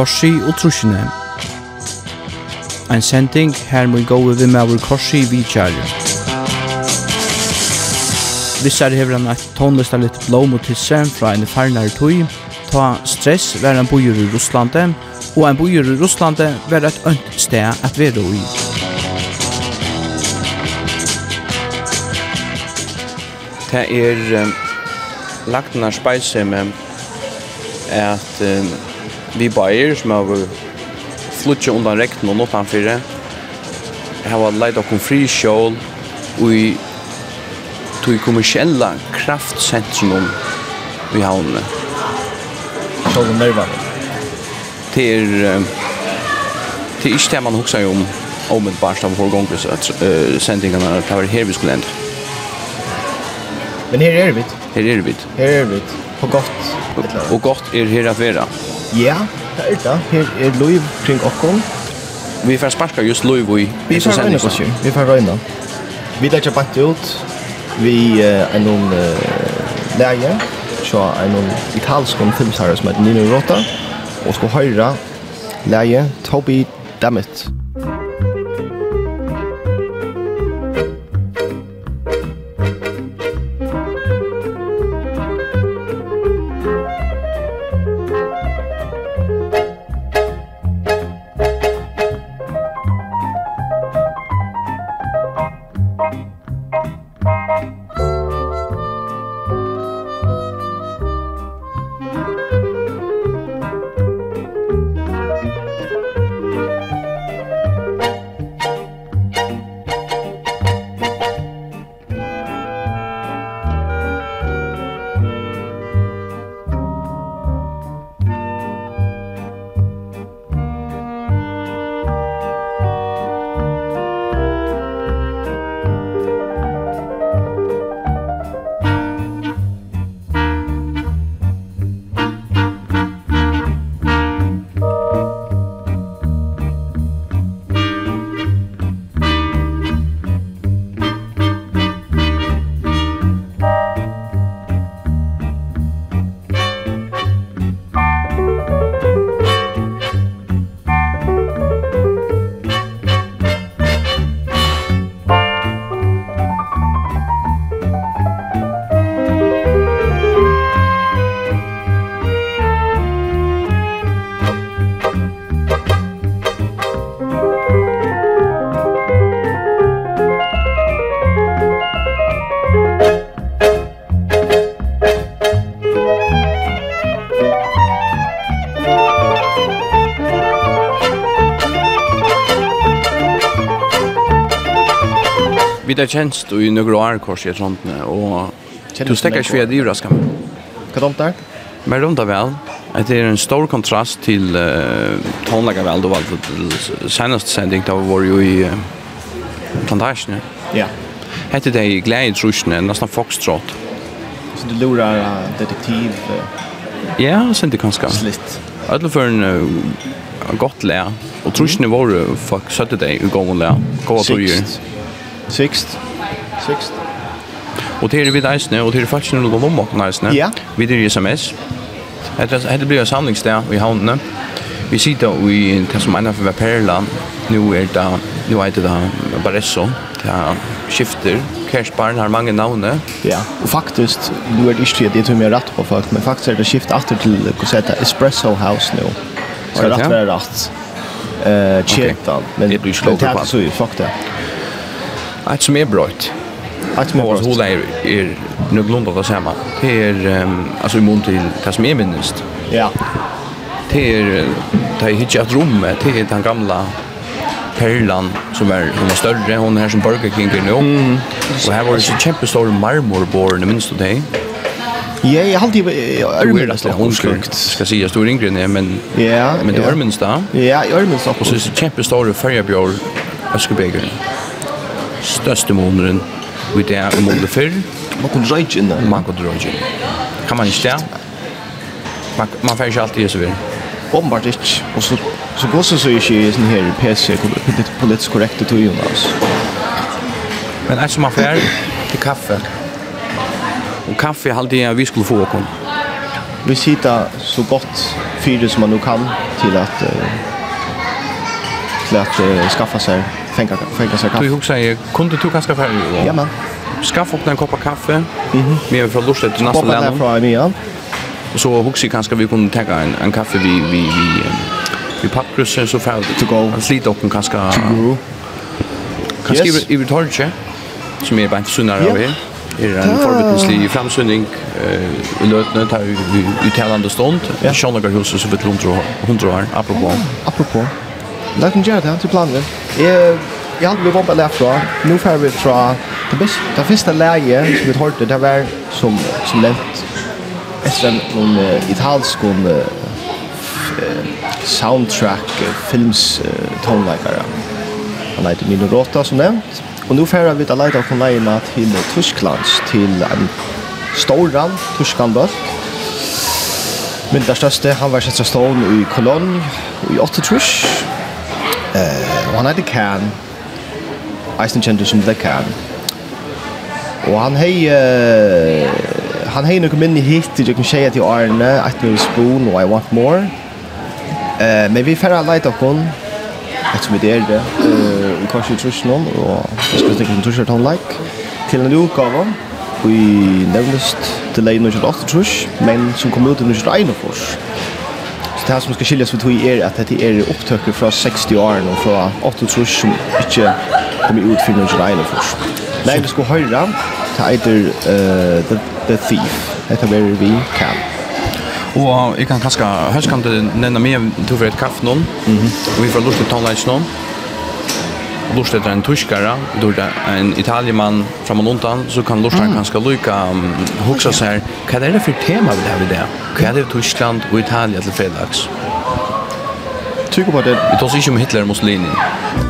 Korsi og Trusjene. Ein sending her må gå over med vår Korsi vi kjære. Vissar hever han et tonlista litt blå mot tisse fra en farnar tøy, ta stress var en bojur i Russlande, og en bojur i Russlande var et ønt sted at være i. Det er um, lagt denne speise med at um, vi bæir som har flutje undan rekten og nåttan fyrre. Jeg har leit okkur fri sjål og i tog kommersiella kraftsentrum i havnene. Sjål og nerva? Det er det er ikke det man husker om om et barst av forgångs at uh, sendingene er her vi skulle enda. Men her er det. Her er vi. Her er vi på godt. Og godt er her at være. Ja, det er det. Her er liv kring okken. Vi får sparka just liv i Vi får røyna, vi får røyna. Vi tar ikke bant ut. Vi er noen leie, så er noen italsk om filmsherre som heter Nino Rota, og skal høre leie Toby Dammit. Toby Dammit. det kjent i några år kors i sånt nu och du stäcker inte för det med. Hva dumt där? Men rundt vel, at Det er en stor kontrast til uh, tonlägga vel, det var det seneste sending, då var jo i uh, plantation. Ja. Hette det i glede i trusjene, nesten foxtrot. Så du lurar uh, detektiv. Uh, ja, sen det kanskje. Slitt. Alle for en uh, godt lær. Og trusjene var folk søtte dig i gången lær. Gå att du Sixt. Sixt. Og det är vid Eisne och det är faktiskt någon gång om Eisne. Ja. Vi er i SMS. Det blir en samlingsdag i havnene. Vi sitter i det som ena för Perlan. Nu är det nu är det Barresso. Det skifter. Kersbarn har många namn. Ja, og faktiskt nu är det ikke det som jag rätt på folk, men faktiskt är det skift åter till heter Espresso House nu. Så det rätt. Eh, chetan, men det blir slått på. Så fuck det. Att som är bröjt. Ett som är bröjt. Hålla är, er nu glömda det samma. Det är um, alltså i mån till det som är minst. Ja. Det är det är hittat ett rum. Det är den gamla perlan som är hon är större. Hon är här som Burger King nu. Mm. Och här var det så jättestor marmorborn, i du det? Ja, jag har alltid ärmens hon omskukt. Ska säga stor ingren är men Ja, men det ärmens där. Ja, ärmens där. Och så är det jättestor färjebjörn. Öskebeger største måneden vi det er måned før. Man kunne røyke inn der. Man kunne røyke inn. Kan man ikke det? Man, man får ikke alltid så videre. Åpenbart ikke. Og så, så går det så ikke i sånne her PC, politisk korrekte tøyen, altså. Men en som man får til kaffe. Og kaffe er alltid vi skulle få åkken. Vi sitter så godt fyre som man nu kan til at, uh, til at uh, skaffa seg fänga fänga sig kaffe. Du hugsa jag kunde du kanske för. Ja men. Skaffa upp en kopp kaffe. Mhm. Vi har för lust att nästa land. Kopp från ja. Och så hugsa jag kanske vi kunde ta en en kaffe vi vi vi vi pappkrusser så för to go. Att slita upp en kanske. Kanske i i torche som är bara sunnare av här. Det är en förvittneslig framsynning i lötene tar vi uttalande stånd. Ja. Sjönlagarhuset så vet vi hundra år, apropå. Apropå. Låt mig göra det till planen. Jeg, jeg hadde vi bombet derfra. Nå får vi fra det, best, det første leie som vi hørte, det var som, som lent etter noen uh, italsk soundtrack uh, films uh, tonleikere. Han heter Mino Rota som nevnt. Og nå færer vi til å leite av konleina til Tysklands, til en storan tyskan bøtt. Men der største, han var sett seg stående i Kolonn i 8 trus, Eh, han hade kan. Eisen kände som det kan. Og han hei uh, han hei nokon minni hit i jøkken tjeja til Arne at nu spoon og I want more. Uh, men vi færre leit kon. etter vi der det, uh, i kors i trusjonen, og vi skal tenke en trusjert han like til en utgave, og i nevnest til lei 1908 trusj, men som kom ut i 1921 trusj det här som ska skiljas för tog är att det är upptöker från 60 år och från 8 trus som inte kommer ut för någon regn först. Nej, vi ska höra. Det heter uh, The, The Thief. Det är vi kan. Og jeg kan kanskje, høyst kan du nevne meg til for et kaffe noen, og vi får lort til tonleis noen, lort etter en tyskare, lort en italiemann fra og undan, så kan lort kanskje lykke um, hukse seg Hva er det for tema vi har i det? Hva er det Tyskland og Italia til fredags? Tykker på det. Vi tar oss ikke om Hitler og Mussolini.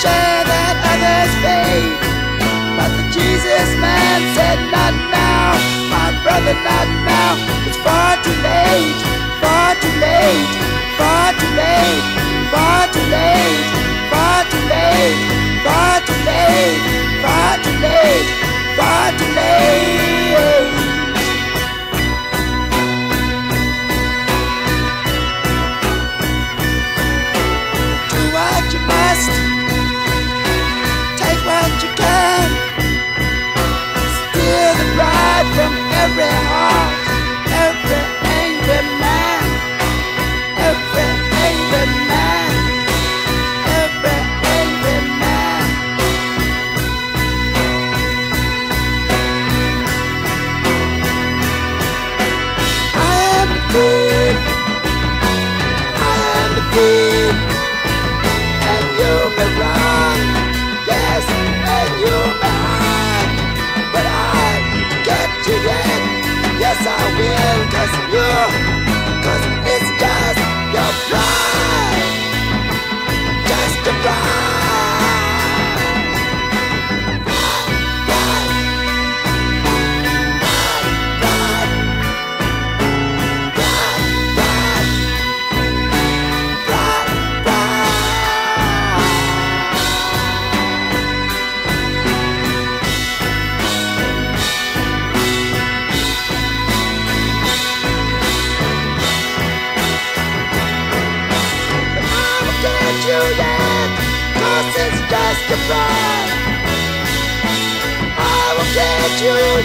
share that other's fate But the Jesus man said not now My brother not now. It's far too late Far too late Far too late Far too late Far too late Far too late Far too late Far too late.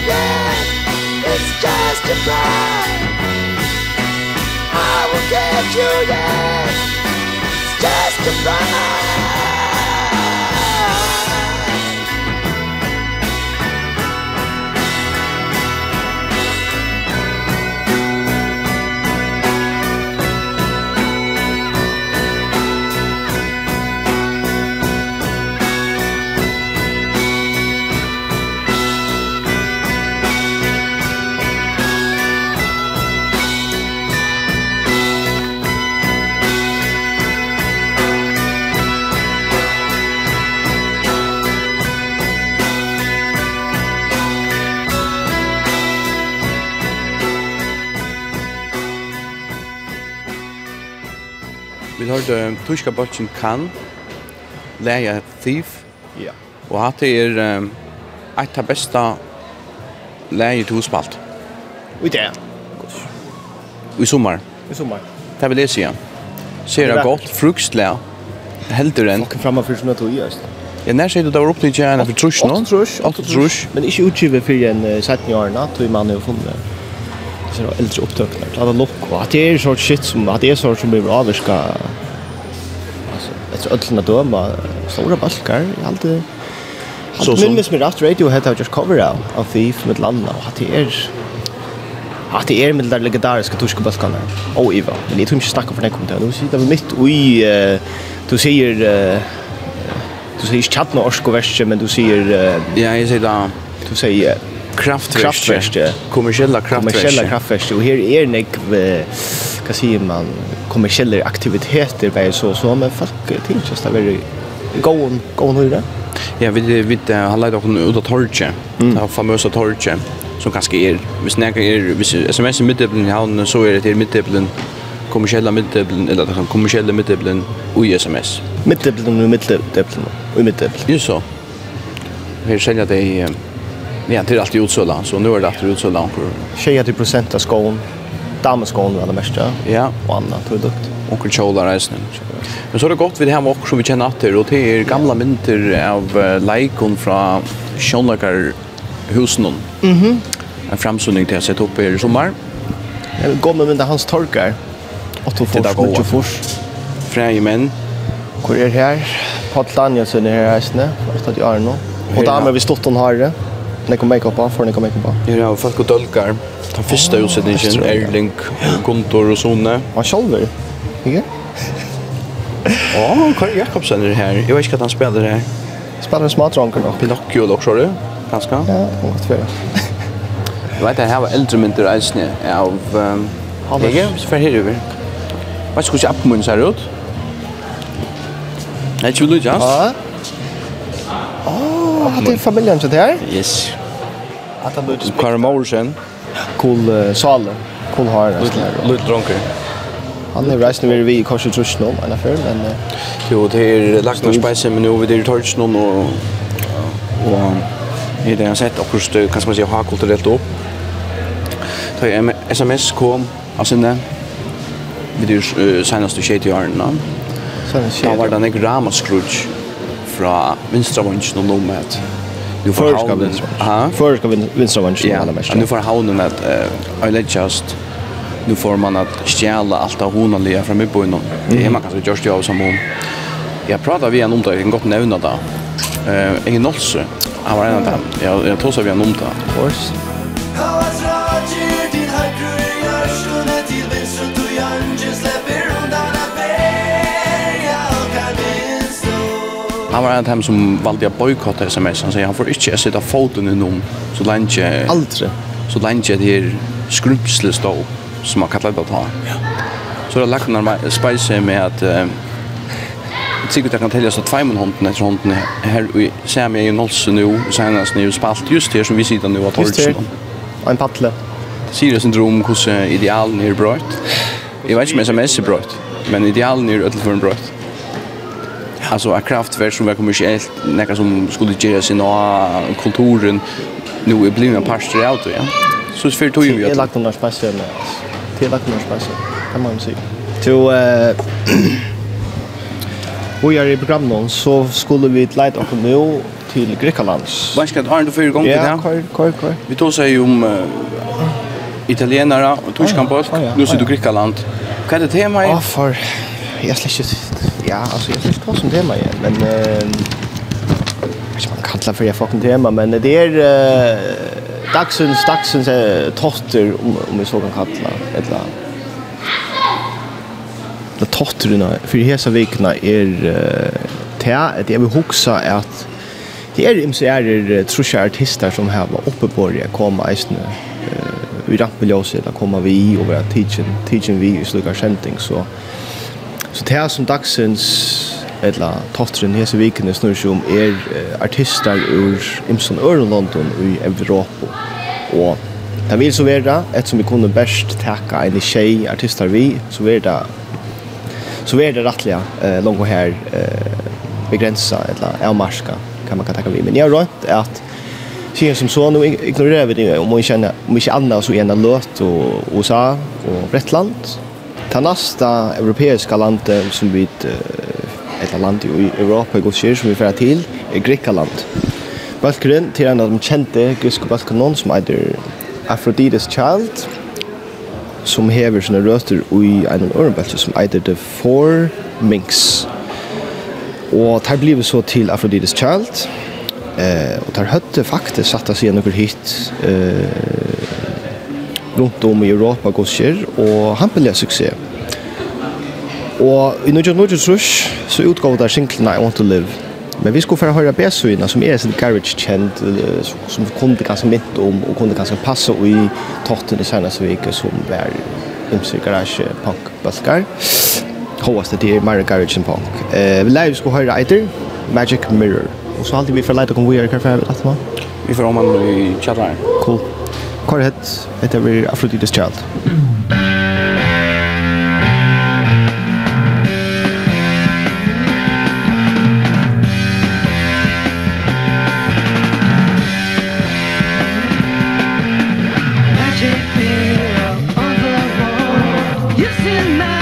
again It's just a plan I will get you yet It's just a plan hørte tyska botchen kan leia thief. Ja. Og att er um, ett av besta läget to spalt. Och det är i sommar. I sommar. Det vill jag säga. Ser det gott, fruktlä. Heldur enn. Kan framma för såna tog just. Ja, nær ser du där uppe till gärna för trusch nu? Trusch, åtta trusch. Men inte utgive fyrir en 17 år natt, tror man har funnit. Så äldre upptöknar. Det är lock och det är sort shit som att det är sort som blir avskar efter öllna döma stora balkar i allt Så så minns mig att Radiohead har just cover out av Thief med Landa och att det är att det är med där legendariska tyska balkarna. Oh Eva, men det tror inte snacka för den kommer Nu sitter vi mitt i du ser du ser chatna orsko västje men du ser ja, jag ser där du ser kraftverk kraftverk kommersiella kraftverk kommersiella kraftverk och här är nek vad säger man kommersiella aktiviteter vad så så men folk tänker så där gå gå hur det. Ja, vi vi har lagt upp ut av torget. Mm. Det famösa torget som kanske är vi snackar är vi SMS mitteblen har så är det till mitteblen kommersiella mitteblen eller det kan kommersiella mitteblen och SMS. Mitteblen och mitteblen och mitteblen. Ju så. Vi säljer det Ja, det är alltid utsåla, så nu är det alltid utsåla. 20% av skån dameskålen eller mest, ja. Og annet, produkt. jeg kjolar Kjola reisen. Men så er det godt vid det her med okker som vi kjenner at og det er gamla mynter av uh, leikon fra Sjønlager husen. Mm. En framsunning til jeg sett opp her i sommar. Jeg går med mynda hans torkar. Otto Fors, Nutje Fors. Freie menn. Hvor er her? Pat Danielsen er her reisende, 8 i Arno. Og damer vi stått hon har det nekko make-up på, for nekko make-up på. Ja, ja, folk og dølgar. Den første utsetningen, Erling, Guntor og Sone. Han sjolver, ikke? Ja, Kari Jakobsen er her. Jeg vet ikke hva han spiller her. Spiller en smadranker nok. Pinocchio nok, så du? Ganske? Ja, hun vet fyrir. Jeg vet at her var eldre mynter eisne av... Hammers. Ikke? Så fer over. Vet ikke hvordan appen min ser ut? Nei, ikke vil du, Ja. Åh, oh, det er familien til det her? Yes. Att han lutade spikta. Karim Cool uh, Sale. Cool har. Lut dronker. Han är rejsen vi vi kanske tror snå en affär men jo det är lagt några spejsen men nu vi det tar snå och och i det har sett och just kan man säga har kulturellt upp. Ta SMS kom alltså när vi det senaste skit i arna. Sen var det en ramaskruts fra vinstra vungen og nummer Nu får förska vinstra. Förska vinstra vann Ja, nu får haunen att uh, I just nu får man att stjäla allt av honan där framme på innan. Det är man kanske just jag som hon. Jag pratar vi en om det, jag kan gott nämna det. Eh, ingen nolse. Han var en av dem. Jag, jag tror så vi en om det. Of course. han var en av dem som valde å boykotte sms. Han sier han får ikke sitte foten inom så lenge... Aldri. Så lenge det är skrumpslöst stå, som han kallar det å ta. Ja. Så det har lagt när spice med at... Eh, Sikkert jeg kan telle oss at tveimen hånden etter hånden her i Samia i Nolse nå, senast nu spalt just her som vi sitter nå av Torgsen. Og en patle. Sier det syndrom hvordan idealen er brøyt. Jeg vet ikke om sms er brøyt, men idealen er ødelføren brøyt alltså ett kraftverk som var kommersiellt, något som skulle göra sin kulturen nu är blivit en pastor av det, ja. Så för tog ju jag. Det lagt några spasier med. Det lagt några spasier. Kan man se. Så eh Vi är i programmet så skulle vi leta oss nu till Greklands. Vad ska det Arne för gång till det? Ja, kör, kör, kör. Vi tog sig om uh, italienare och tyskland på. Nu sitter Grekland. Vad är det tema? i? Ja, för jag ikke... ja, alltså ikke släcker som tema igjen, men eh om man kallar för jag fucking tema, men det är eh dagsens dagsens uh, totter om om vi så kan kalla eller de totterna för hesa veckorna är eh, te att jag vill huxa att det är imse er är det trusha artister som här var uppe på det komma isen uh, i rappeljösa eller komma vi och vara teaching teaching vi i slukar kjenting, så Så det er som dagsens eller totteren hese vikene snur seg om er artister ur Imson Øren London i Europa. Og det vil så være, ettersom vi kunne best takke en tjej artister vi, så vil det så er det rettelig eh, langt her eh, begrensa eller avmarska kan man kan tacka vi. Men jag har rätt att Tjejer som så nu ignorerar vi det om vi känner om vi inte annars så ena löt och USA och Bretland Det nästa europeiska landet som vi ett land i Europa går sig som vi får till är Grekland. Balkan till en av de kända grekiska balkanon som heter Aphrodite's Child som hever sina røster i en ørenbeltje som heter The Four Minks. Og der blir vi så til Aphrodite's Child, eh, og der høtte faktisk satt av seg noen hit eh, rundt om i Europa går skjer, og han ble suksess. Og i Norge Norge Rush så utgav der singlene I Want To Live. Men vi skulle få høre B-søyene som er sin garage kjent, som kunne ganske mitt om, og kunne ganske passe i totten i seneste vike som var ymse garage punk baskar. Håvaste det er mer garage enn punk. Eh, vi leier skulle høre etter Magic Mirror. Og så alltid vi får leite om vi er hva er det, Vi får om han i kjallaren. Cool. Hvor het etter vi Aphrodite's Child? Magic mirror on the wall You've seen magic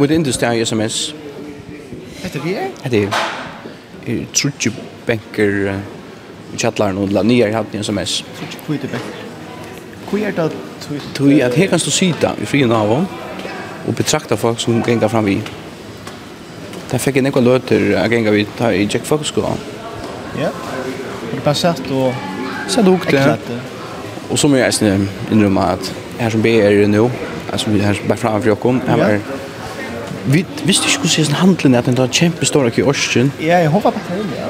om mot industri i SMS. Hette vi er? Hette vi. Jeg tror ikke benker i kjattlar noen la nye hatt i SMS. Jeg tror ikke hvor det benker. Hvor er det Tui at her kan stå sida i frien av og og betrakta folk som genga fram vi. Da fikk jeg nekva løter a genga vi ta i Jack Fox skola. Ja. Har du bare sett og... Sett og ukte. Og så må jeg eisne innrømma at her som vi er nu, altså her som bare framfri okkom, her var Vi visste ikke hvordan sånn handlen er at den tar kjempestor akkur i Årsken. Ja, jeg håper bare det, ja.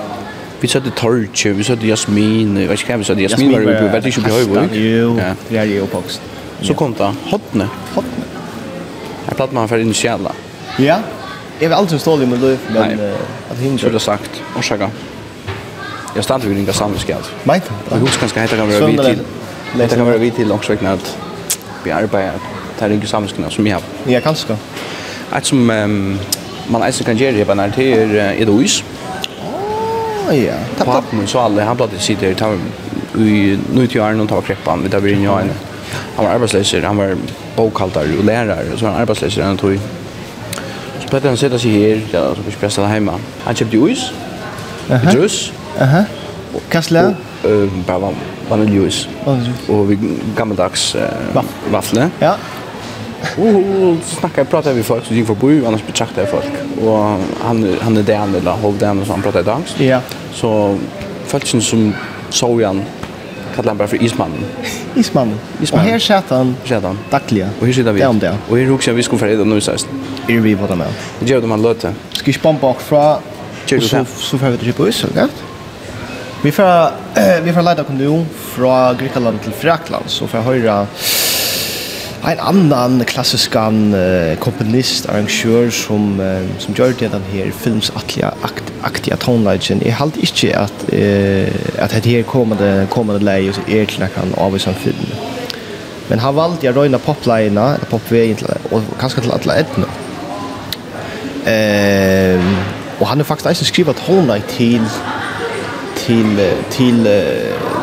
Vi satt i Torche, vi satt i Jasmin, jeg vet ikke hva vi satt i Jasmin, var jo vet ikke på Høyvåg. Jo, det er jo oppvokst. Så kom det Hotne. Hotne. Her platt med han for initiala. Ja, jeg vil aldri stå i min liv, men at hinner. Så det sagt, årsaka. Jeg stod vi ringa samviskjad. Meint? Jeg husker kanskje heita kan være vi til. Heita kan være vi til ångsvekna at vi arbeider, at det er ringa samviskjad som jeg har. Ja, kanskje. Et som um, man eisen kan gjøre i nær til er uh, Edois. Åh, ja. Pappen min så alle, han platt i sitt her, han i 90-åren og tar kreppan, vi tar vi inn i øynene. Han var arbeidsleser, han var bokhalter og lærer, og så var han arbeidsleser, enn tog. Så platt han sitte seg her, ja, så vi fikk presten hjemme. Han kjøpte is, uh Aha. Hva slag? Bare vaniljeis. Og vi gammeldags uh, vafle. Ja och snackar pratar vi folk så gick förbi annars betraktar jag folk och han han är där eller håll där och så han pratar dans. Ja. Så falschen som såg han kallar han bara för Isman. Isman. Isman. Och här satt han. Satt han. Tackliga. Och hur sitter vi? Ja, där. Och hur också vi skulle förreda nu sist. Är vi på dem? Det gör de han låter. Ska vi spampa och fra så så får vi det på oss, va? Vi får vi får leda kunde från Grekland till Frakland så får höra en annan klassisk uh, komponist, arrangør som, uh, som gjør det den her filmsaktiga akt, aktiga tonelagen. Jeg halte ikke at, uh, at det her kommande, kommande leie er til nekkan en film. Men han valgte jeg røyna popleina, popvegin til, og kanskje til atla etna. Uh, och han har faktiskt eisen skriva tonelage til till till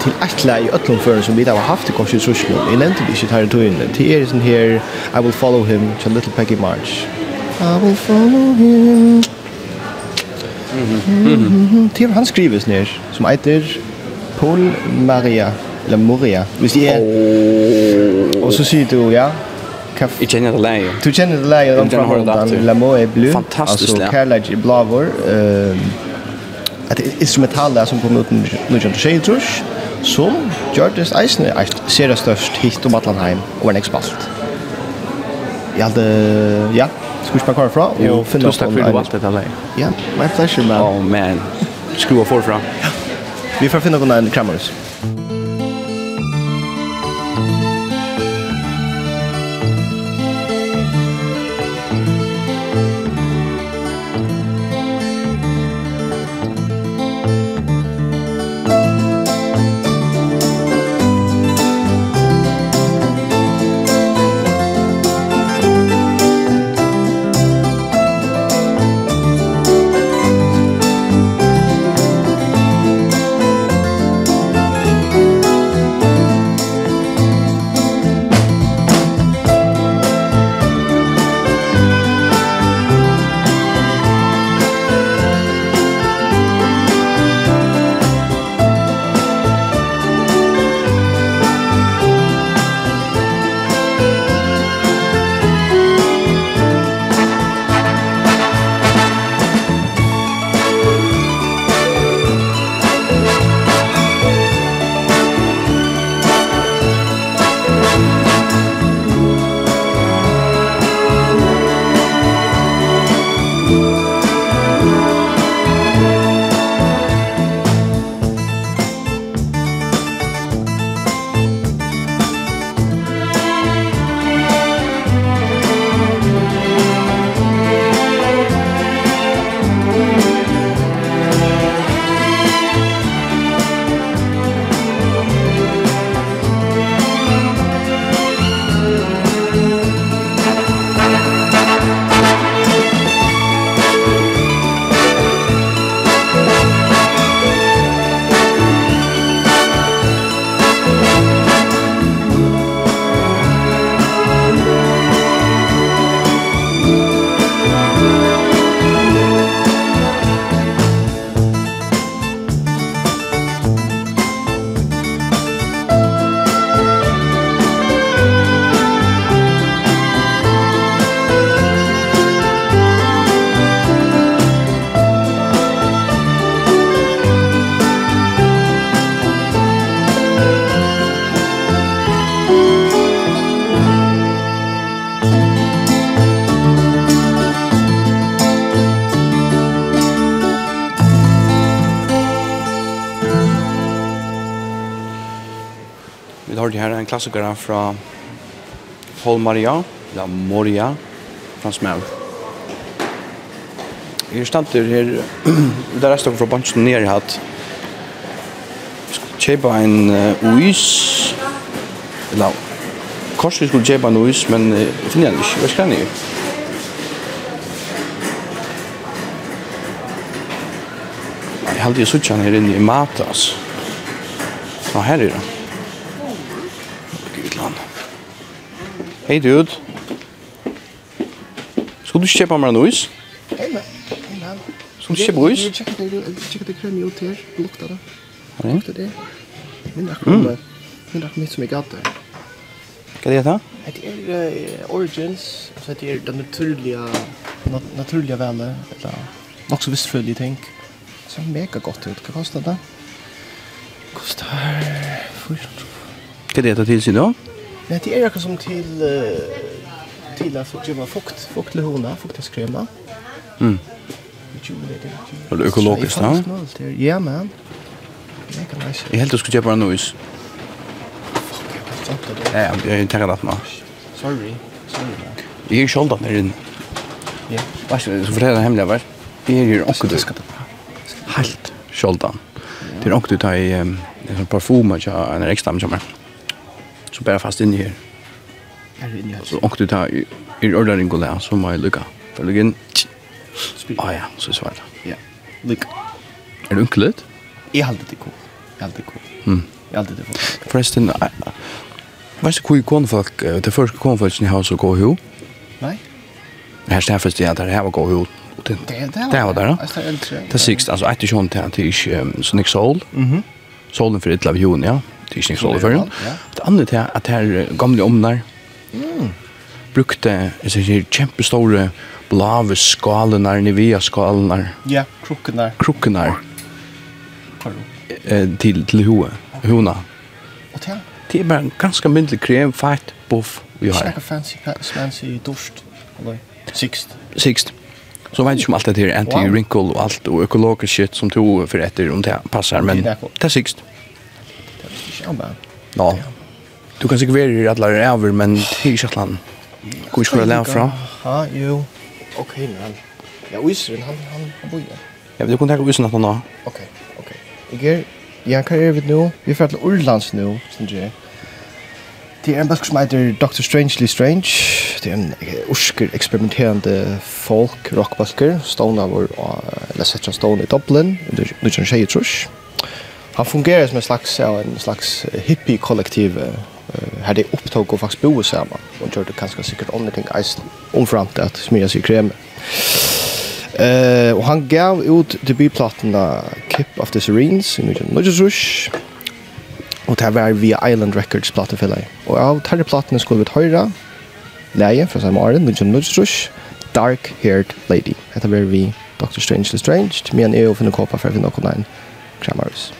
till atla i öllum förrän som vi har haft i konstitutionen. Jag nämnde det inte här i tog. Till er som här, I will follow him to Little Peggy March. I will follow him. Till han skrivs ner som heter Paul Maria eller Moria. Hvis det er... Och så säger du, ja, Kaff. Jeg kjenner det leie. Du kjenner det leie, den fra Holland, La Moe Blue. Fantastisk leie. Altså, Kærleik i Blavor. Uh, et instrumental der som kom ut nu kjent seg trus som Gjordes Eisner er ser det størst hit om Atlanheim og en ekspalt jeg hadde ja skulle ikke bare fra og finne oss takk for du valgte dette leie ja my pleasure man. Oh man. Skru og forfra vi får finne noen en krammerus Thank hørte her en klassiker fra Paul Maria, eller Moria, fransk med. Jeg er stand til her, der er stokk fra bansjen nere i hatt. Kjøpa en uh, uis, eller kors vi skulle kjøpa en uis, men uh, finner den ikke, hva skal jeg Jeg heldig jeg suttjan her inne i mat, altså. Ja, her er det. Hey dude. Skal du kjøpe meg noe is? Hei, men. Skal du kjøpe is? Jeg tjekker det krem ut her, lukta det. Lukta det. Men akkurat mm. Men akkurat mitt som jeg gatt der. Hva er det da? Det er origins, så det er den naturliga, nat naturliga vänner, eller nok så vissfølge ting. Så mega godt ut. Hva kostar det? Kostar... Hva er det da til siden da? Nej, det är ju som till till att få göra fukt, fuktlehona, fuktaskräma. Mm. Och det är ekologiskt, va? Ja, men. Det kan man. Jag helt skulle göra något nyss. Ja, jag tar det att. Sorry. Sorry. Jag är skuld att när in. Ja. Vad ska så förtälja hemliga vart? Det är ju också det ska det. Helt skuld. Det är också det i en parfym jag en extra med så bare fast inne her. Er inne her. Så åkte du ta i ordentlig gå der, så må jeg lykke. For lykke inn. Å ja, så svart. Ja, lykke. Er du unkelet? Jeg har alltid det cool. Jeg har alltid cool. Mm. Jeg har det cool. Forresten, vet du hvor konfolk, det første konfolkene har så gå jo? Nei. Her stedfest jeg at det her var gå jo. Det var der, ja. Det er sikst, altså etter kjønn til at det ikke er sånn ikke sol. Solen for et av juni, ja. Det er ikke sol i et annet til at her gamle omnar mm. brukte jeg sier, kjempestore blave skalenar, nivea skalenar. Ja, krukkenar. Krukkenar. Eh, til, til hoa, hona. Og til? Det er bare en ganske myndelig krem, feit, buff, vi har. Ikke fancy, fancy, dusht, eller sikst. Sikst. Så vet jeg ikke om alt det her anti-wrinkle og alt, og økologisk shit som to for etter om det passer, men det er sikst. Det er ikke om det. Nå. No. Du kan sikkert være i alle over, men det er ikke alle Hvor skal du lære fra? Ja, jo. Ok, men Ja, Israel, han, han, han bor der. Ja, men du kan tenke Israel at han da. Ok, ok. Jeg er, ja, hva er vi nå? Vi er fra til Urlands nå, synes jeg. Det er en bøk som heter Dr. Strangely Strange. Det er en ursker eksperimenterende folk, rockbøkker. Stone vår, eller sett Stone i Dublin, under Nutsjøn Tjeje, tror jeg. Han fungerer som en slags, ja, en slags hippie-kollektiv, här det upptog och faktiskt bo samman och gjorde kanske säkert andra ting ice om fram till att smörja sig krem. Eh och han gav ut debutplattorna Kip of the Serenes i Nugent Nugent och det här var via Island Records plattefälla och av terrorplattorna skulle vi ett höjra läge från samma åren Nugent Nugent Dark Haired Lady. Det var vi Dr. Strange the Strange, men jag är ju för en kåpa för att finna någon kramar oss.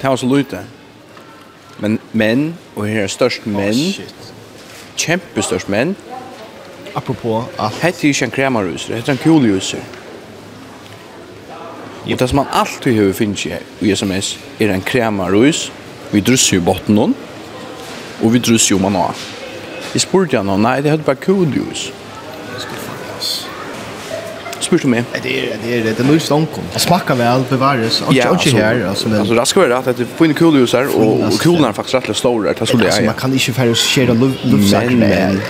Det var så lite. Men menn, og her er størst menn, oh, shit. kjempestørst menn. Apropos alt. Hette er ikke en kremarhuser, hette er en kulehuser. Yep. Og det som man alltid har finnet i sms, er en kremarhus. Vi drusser jo botten noen, og vi drusser jo man også. Jeg spurte han, nei, det heter bare kulehuser spyrt om meg. Det er det är det är nog stånkon. Det smakar väl bevares, och och här alltså men alltså det ska vara att det får in kul ljus här och kulorna är faktiskt rätt stora det skulle jag. Alltså man kan inte färdas skeda men med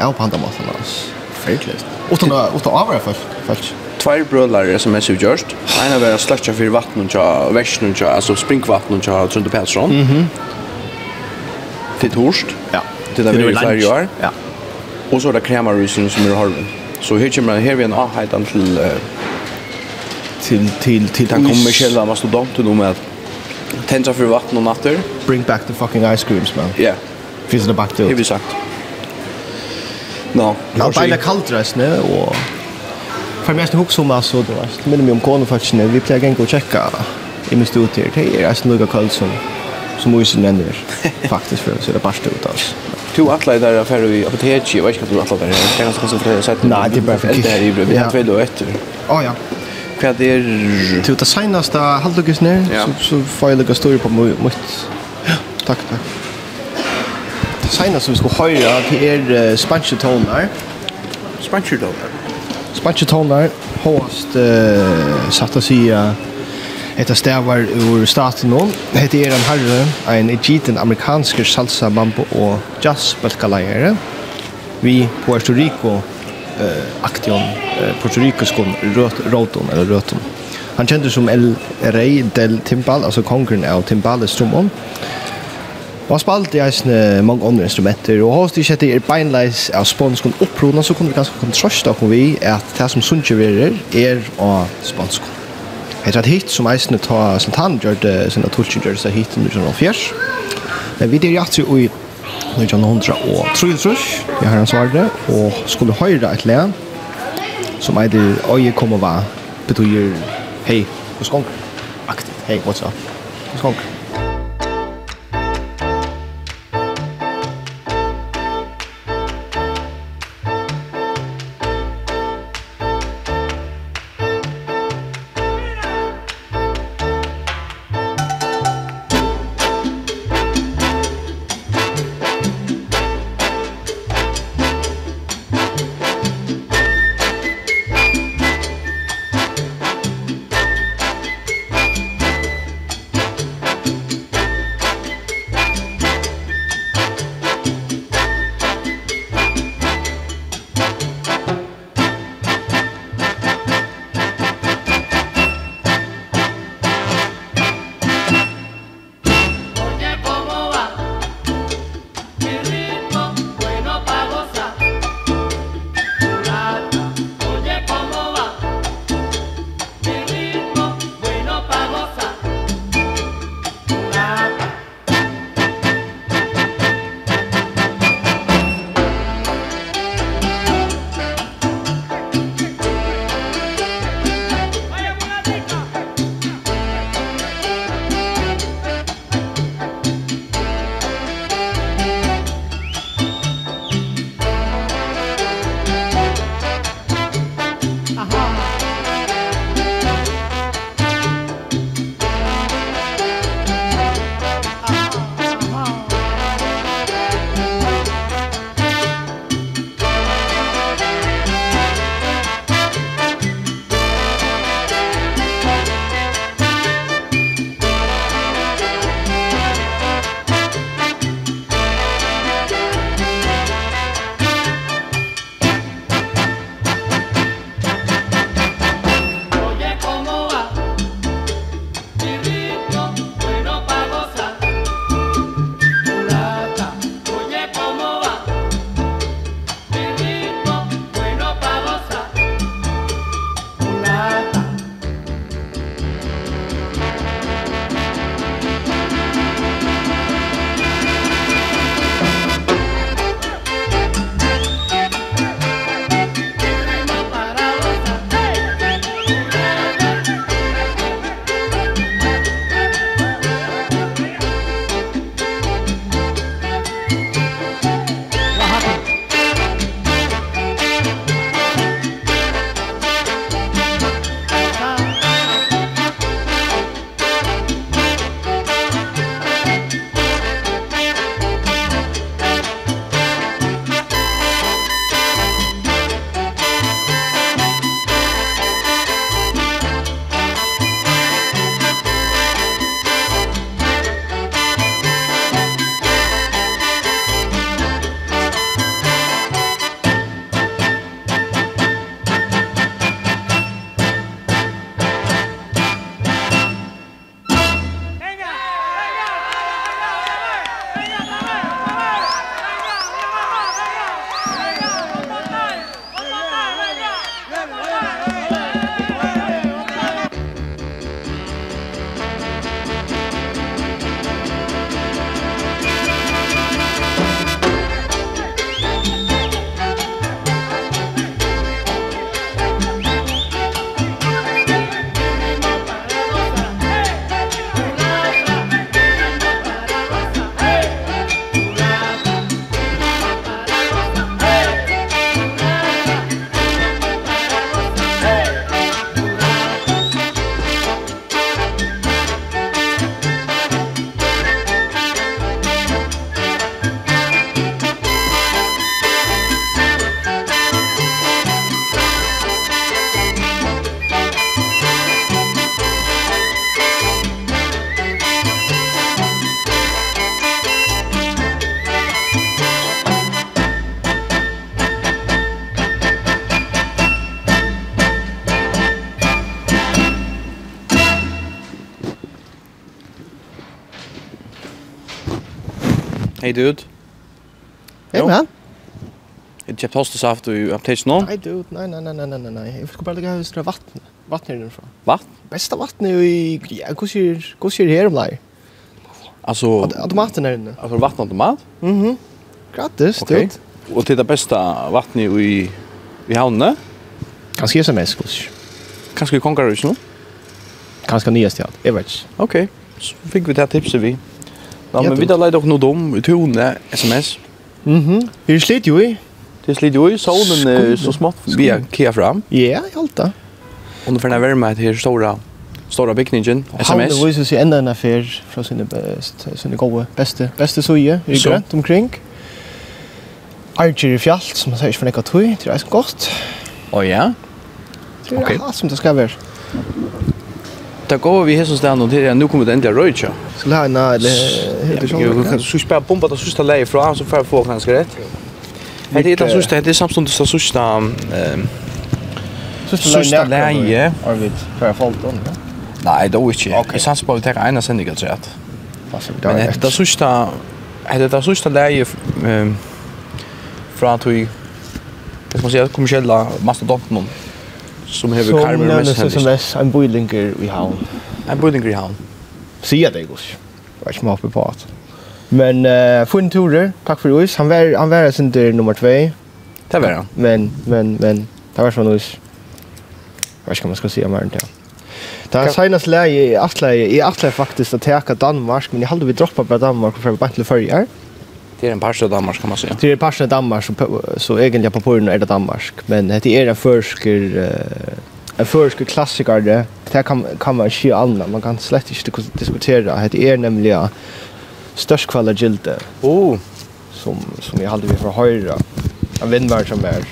av på andra måten alltså. Färdlöst. Utan att avra först först. Tvær brödlar som er så görst. En av er era släcka för vatten och tja, altså alltså springvatten och Trond Persson. Mhm. Til torst. Ja. Til det vi är i år. Ja. Og så er det krämarrusen som är harven. Så här kommer här vi en avheitan till till till till den kommersiella mastodonten om att tända för vatten och natter. Bring back the fucking ice creams man. Ja. Yeah. Finns det back till. Har vi sagt. No. Ja, beina kallt rest nu och för mest hooks som alltså då vet. Men om kon faktiskt nu vi plejer gå och checka i min stod till det är alltså några kallt som som måste nämnas faktiskt för så det bara ut, alltså to atla där affär i apoteket jag vet inte vad atla där jag kan inte koncentrera sett. Nei, det är bara för det här i brød. vi har väl då ett ja ja vad det är till det senaste halvdags ner så så får jag lägga story på mot ja tack tack det senaste vi ska höra det är spanske tonar spanske tonar spanske tonar host satt att säga Hetta stavar ur staten hon. Hetta er en herre, ein egiten amerikansk salsa bambo og jazz balkalajere. Vi Puerto Rico eh aktion eh, Puerto Rico skon rot roton eller roton. Han kjente som El Rey del Timbal, altså kongen av Timbales trommon. Og han spalte eisne mange andre instrumenter, og hos de kjette er beinleis av spansk opprona, så kunne vi ganske kontrasta om vi at det som sunnje verer er av spansk. Det er et hit som eisene ta Santan gjør det sin atulsen gjør det hit i 1904. Men vi der jatt jo i 1900 og trus, jeg har ansvar og skulle høyre et le som eider øye kom og va, betyr hei, hos gong, aktiv, hei, what's up, hos gong. Hey dude. Hey jo. man. Jag köpte hostasaft i apteken nu. du, nei nei nei nei nei nei. nej. Jag ska bara lägga ut några vatten. Vatten härifrån. Vatten? Bästa vatten jo i ja, kusir kusir her om där. Alltså automaten är inne. Alltså vattenautomat? Mhm. Mm Grattis okay. dude. Och det det bästa vattnet i i havnen. Kanske SMS kusir. Kanske konkurrens nu? Kanske nyast ja. Jag vet. Okej. Okay. Så fick vi det tipset vi. Ja, men vi där lägger dock nog dom i tone SMS. Mhm. Vi slit jo i. Det slit ju i solen så smått vi kär fram. Ja, i helt då. Och för när värme här stora stora byggningen SMS. Han det visar sig enda en affær fra sine, best, sine gode, beste, beste soje i grønt omkring. Archer i fjallt, som man sier ikke for nekka tog, det er ganske godt. Å ja? Det er som det skal være det går vi hessens där någon till nu kommer det inte röja. Skal ha nej eller heter så. Jag kan så spela bomba det sista läget från så för få ganska rätt. Det är det sista det är samstundes så sista ehm sista läget. Har vi för folk då? Nej, det är inte. Jag satsar på att ta ena sändning alltså att. Men det är sista det är sista läget ehm från att vi Det ska man säga kommersiella mastodonten som hever karmer mest hendig. Som nevnes en bøylinger i havn. En bøylinger i havn. Sier det, gos. Jeg er ikke med oppe på at. Men uh, funn en turer, takk for oss. Han var, han var sin der nummer 2. Det var han. Men, men, men, det var sånn oss. Jeg vet ikke hva man skal si om verden til. Det er senast leie i Atleie. I Atleie faktisk å teka Danmark, men jeg halde vi droppa på Danmark for å bare til førre her. Det är en parst av Danmark kan man säga. Det är en av Danmark så, så egentligen på porren är det Danmark. Men det är en försker en försker klassiker det. Det kan, kan man inte alla, Man kan slett inte diskutera. Det är nämligen störst kvala gilde. Oh. Som, som jag hade vi för höra. En vinnvärd som är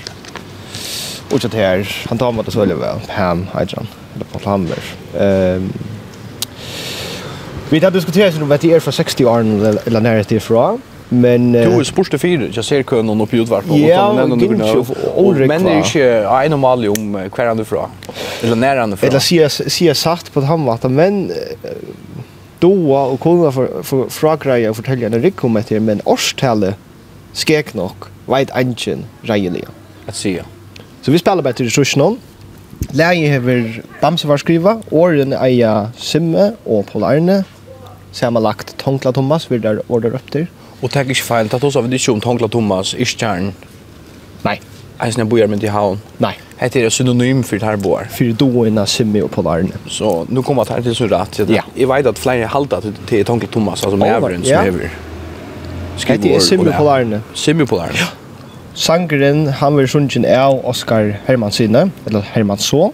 Och så han tar mig det så väl. Pam, Hydran, eller på Lambers. Um, vi har diskuterat om att det är från 60 år eller när det är från. Men uh, Du är sporte fyra, jag ser kön och i utvart Ja, utan nämna några grejer. Men det är inte en normal om kvar han ifrån. Eller när han ifrån. Eller sia sia sagt på att han vart men då och kunna för för frågreja och fortälja en rick om det men årstalle skek nok vet anchen rejliga. Att se. Så vi spelar bara till Rushnon. Läge hever Bamse var skriva, åren eia Simme og Paul Arne, samanlagt Tonkla Thomas, vi der order upp. Og det ikke feil, det er vi av det ikke om Tongla Thomas, ikke. Nei. Eisen jeg bor med i havn. Nei. Hette er synonym for det her bor. For då innan Simmi og Polarne. Så nu kommer det her til så rett. Ja. Jeg vet at flere halter til Tongla Thomas, altså med Evren som hever. Hette er simme og Polarne. Simmi og Polarne. Ja. Sangren, han vil sungen av Oskar Hermansine, eller Hermansson.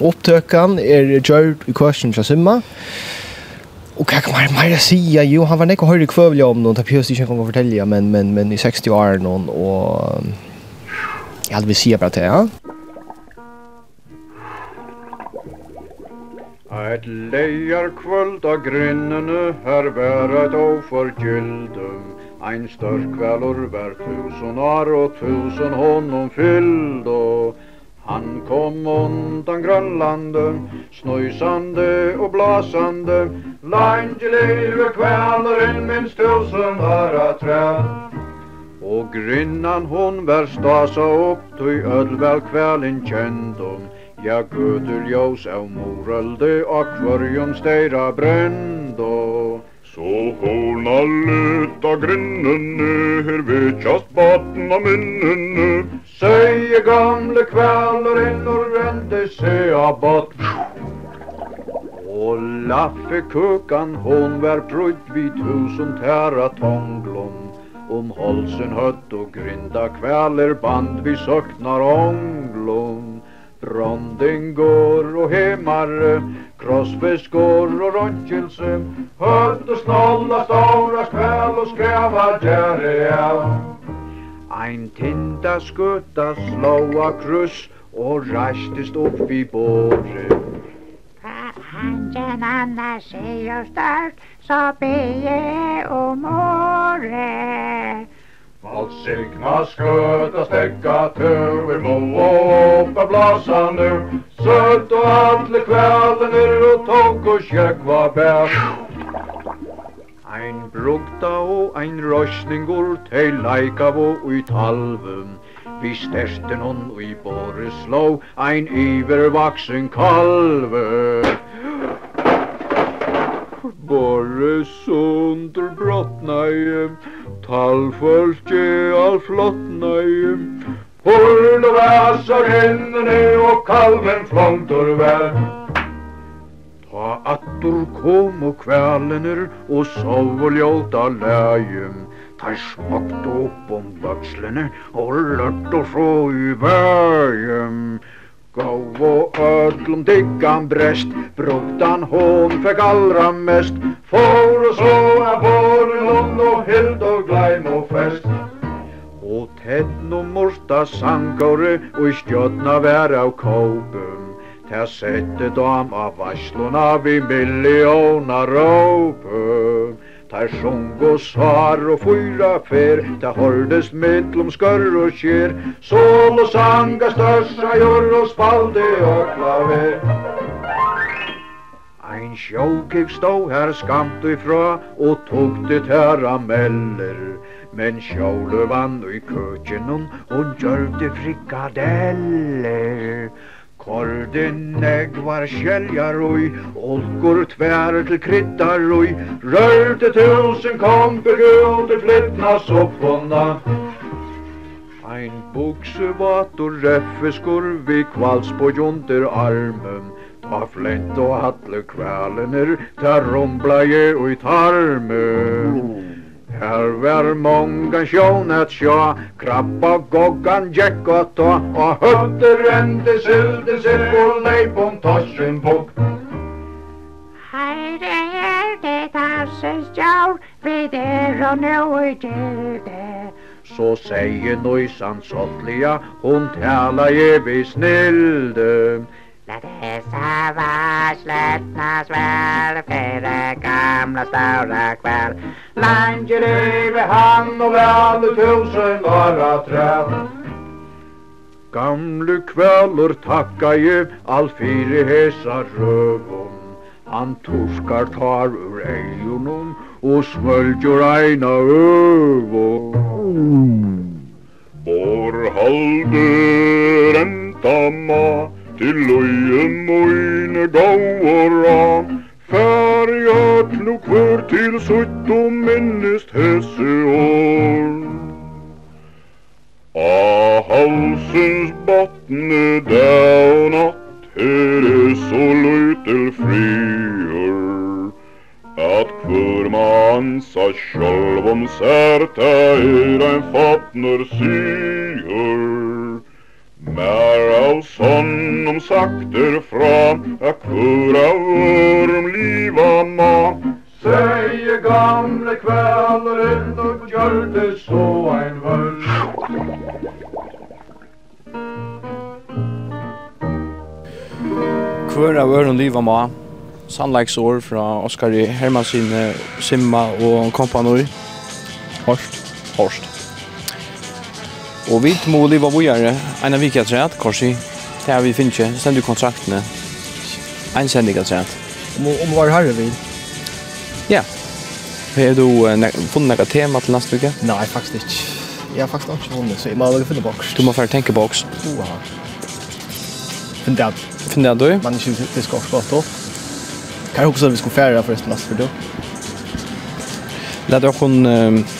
Opptøkken er gjørt i kursen til Simma. Ja Och kan man mer säga jo han var näka höra kvävlig om någon tapios inte kan fortälja men men men i 60 år någon och jag hade vi säga bara det ja. Et lejar kvöld av grinnene her bæra et oforgyldum Ein størk velur vær tusen år og tusen honum fylld og Han kom undan Grönlanden, snöjsande och blasande. Lange i live kvällen minst tusen vara träd. Och grynnan hon vär stasa upp, ty ödlväl kvällen känd hon. Ja, gudur ljós av morölde og kvörjum steira bränd Så horna luta grinnene, her vetjast batna minnene, Søye gamle kvällerinnor vände sig Og laffe kukkan hon var prutt vid tusen tæra tonglom. Om halsen høtt og grinda kväller band vi søknar ånglom Branden går og hemmare, krossfisk går og röntgelse Høtt og snolla, stora skväll och skräva gärre Ein tinda skutta slåa kryss og rastist upp i båre. Hangen annars er jo størst, så be om året. Valt signa stekka stäcka tur Må åpa blasa nu Söt och antle kvällen Är Og tåg var bär Ein brugta og ein røsningur, tei leikav og ui talvum. Vi stersten hon ui boris slå, ein ivervaksen kalve. Boris under brottnei, talfølge all flottnei. Horn og væsar hendene og kalven flongtor vær. Og attur kom og kvelenur og sov og ljóta lægjum. Tær smakt opp om vakslene og lørt og frå i bægjum. Gav og öllum diggan brest, Brugtan hon fekk allra mest. For og så er våren lund og hild og gleim og fest. Og tett no morsta sangaure og i stjøtna vær av kåpum. Ta sette dam av varsluna vi millionar råpum Ta sjung og svar og fyra fer Ta hordes mittlom skörr og kjer Sol og sanga størsa jord og spalde og klaver. Ein sjåkiv stå her skamt ifra og tog det her ameller Men sjåle vann i køkjennom og gjør det frikadeller. Kordin negvar skjeljar oi, olkur tvær til kryddar oi, rørte til tusen komper gud til flytna sopponna. Ein bukse vat og reffeskur vi kvals på jonter armen, ta flent og hatle kvalener, ta rumbla je ui tarmen. Her var många sjån at sjå, krabba goggan gekk og ta, og høtte rente silde sild og leip om tossin bok. Her er det tassens jaur, vi der og nå i gilde. Så sier nøysan sottlia, hun tala i vi snilde. Ja, dessa var slättnas väl Före gamla stora kväll Lange leve han och vel Tusen åra träll Gamle kvelder takka ju All fire hesa røvum Han torskar tar ur ejonom Og smölgjur eina øvum Bor haldur entamma Til løyen møyne gauara Fær i ætlu kvør til sutt og minnest hese år A halsens batne dag og natt Her er så løytel frier At kvør man sa sjálvom særta er ein fatner syr Mer av sonom sakter fra Akkura orm liva ma Säger gamle kvällar Och gör det så en völd. Kvör av öron liva ma Sandlegsår fra Oskar Hermansin Simma og kompanoi. Horst. Horst. Og vi må leva vågjare, en av at rett, korsi, det vi finnes ikke, stend du kontraktene, en sendig av rett. Om, om var herre vi? Ja. Har du funnet noe tema til neste uke? Nei, faktisk ikke. Jeg har faktisk ikke funnet, så jeg må lage finne boks. Du må færre tenke boks. Oha. Finn det at. Finn det du? Man er ikke fisk også godt opp. Kan jeg huske at vi skulle færre forresten neste uke? La dere kunne... Uh,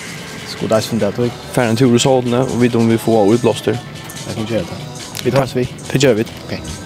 Så det är sånt där. En tur i sådene, og vi om vi får utblåster. Jag kan göra det. Vi tar oss vi. Det gjør vi. Okej. Okay.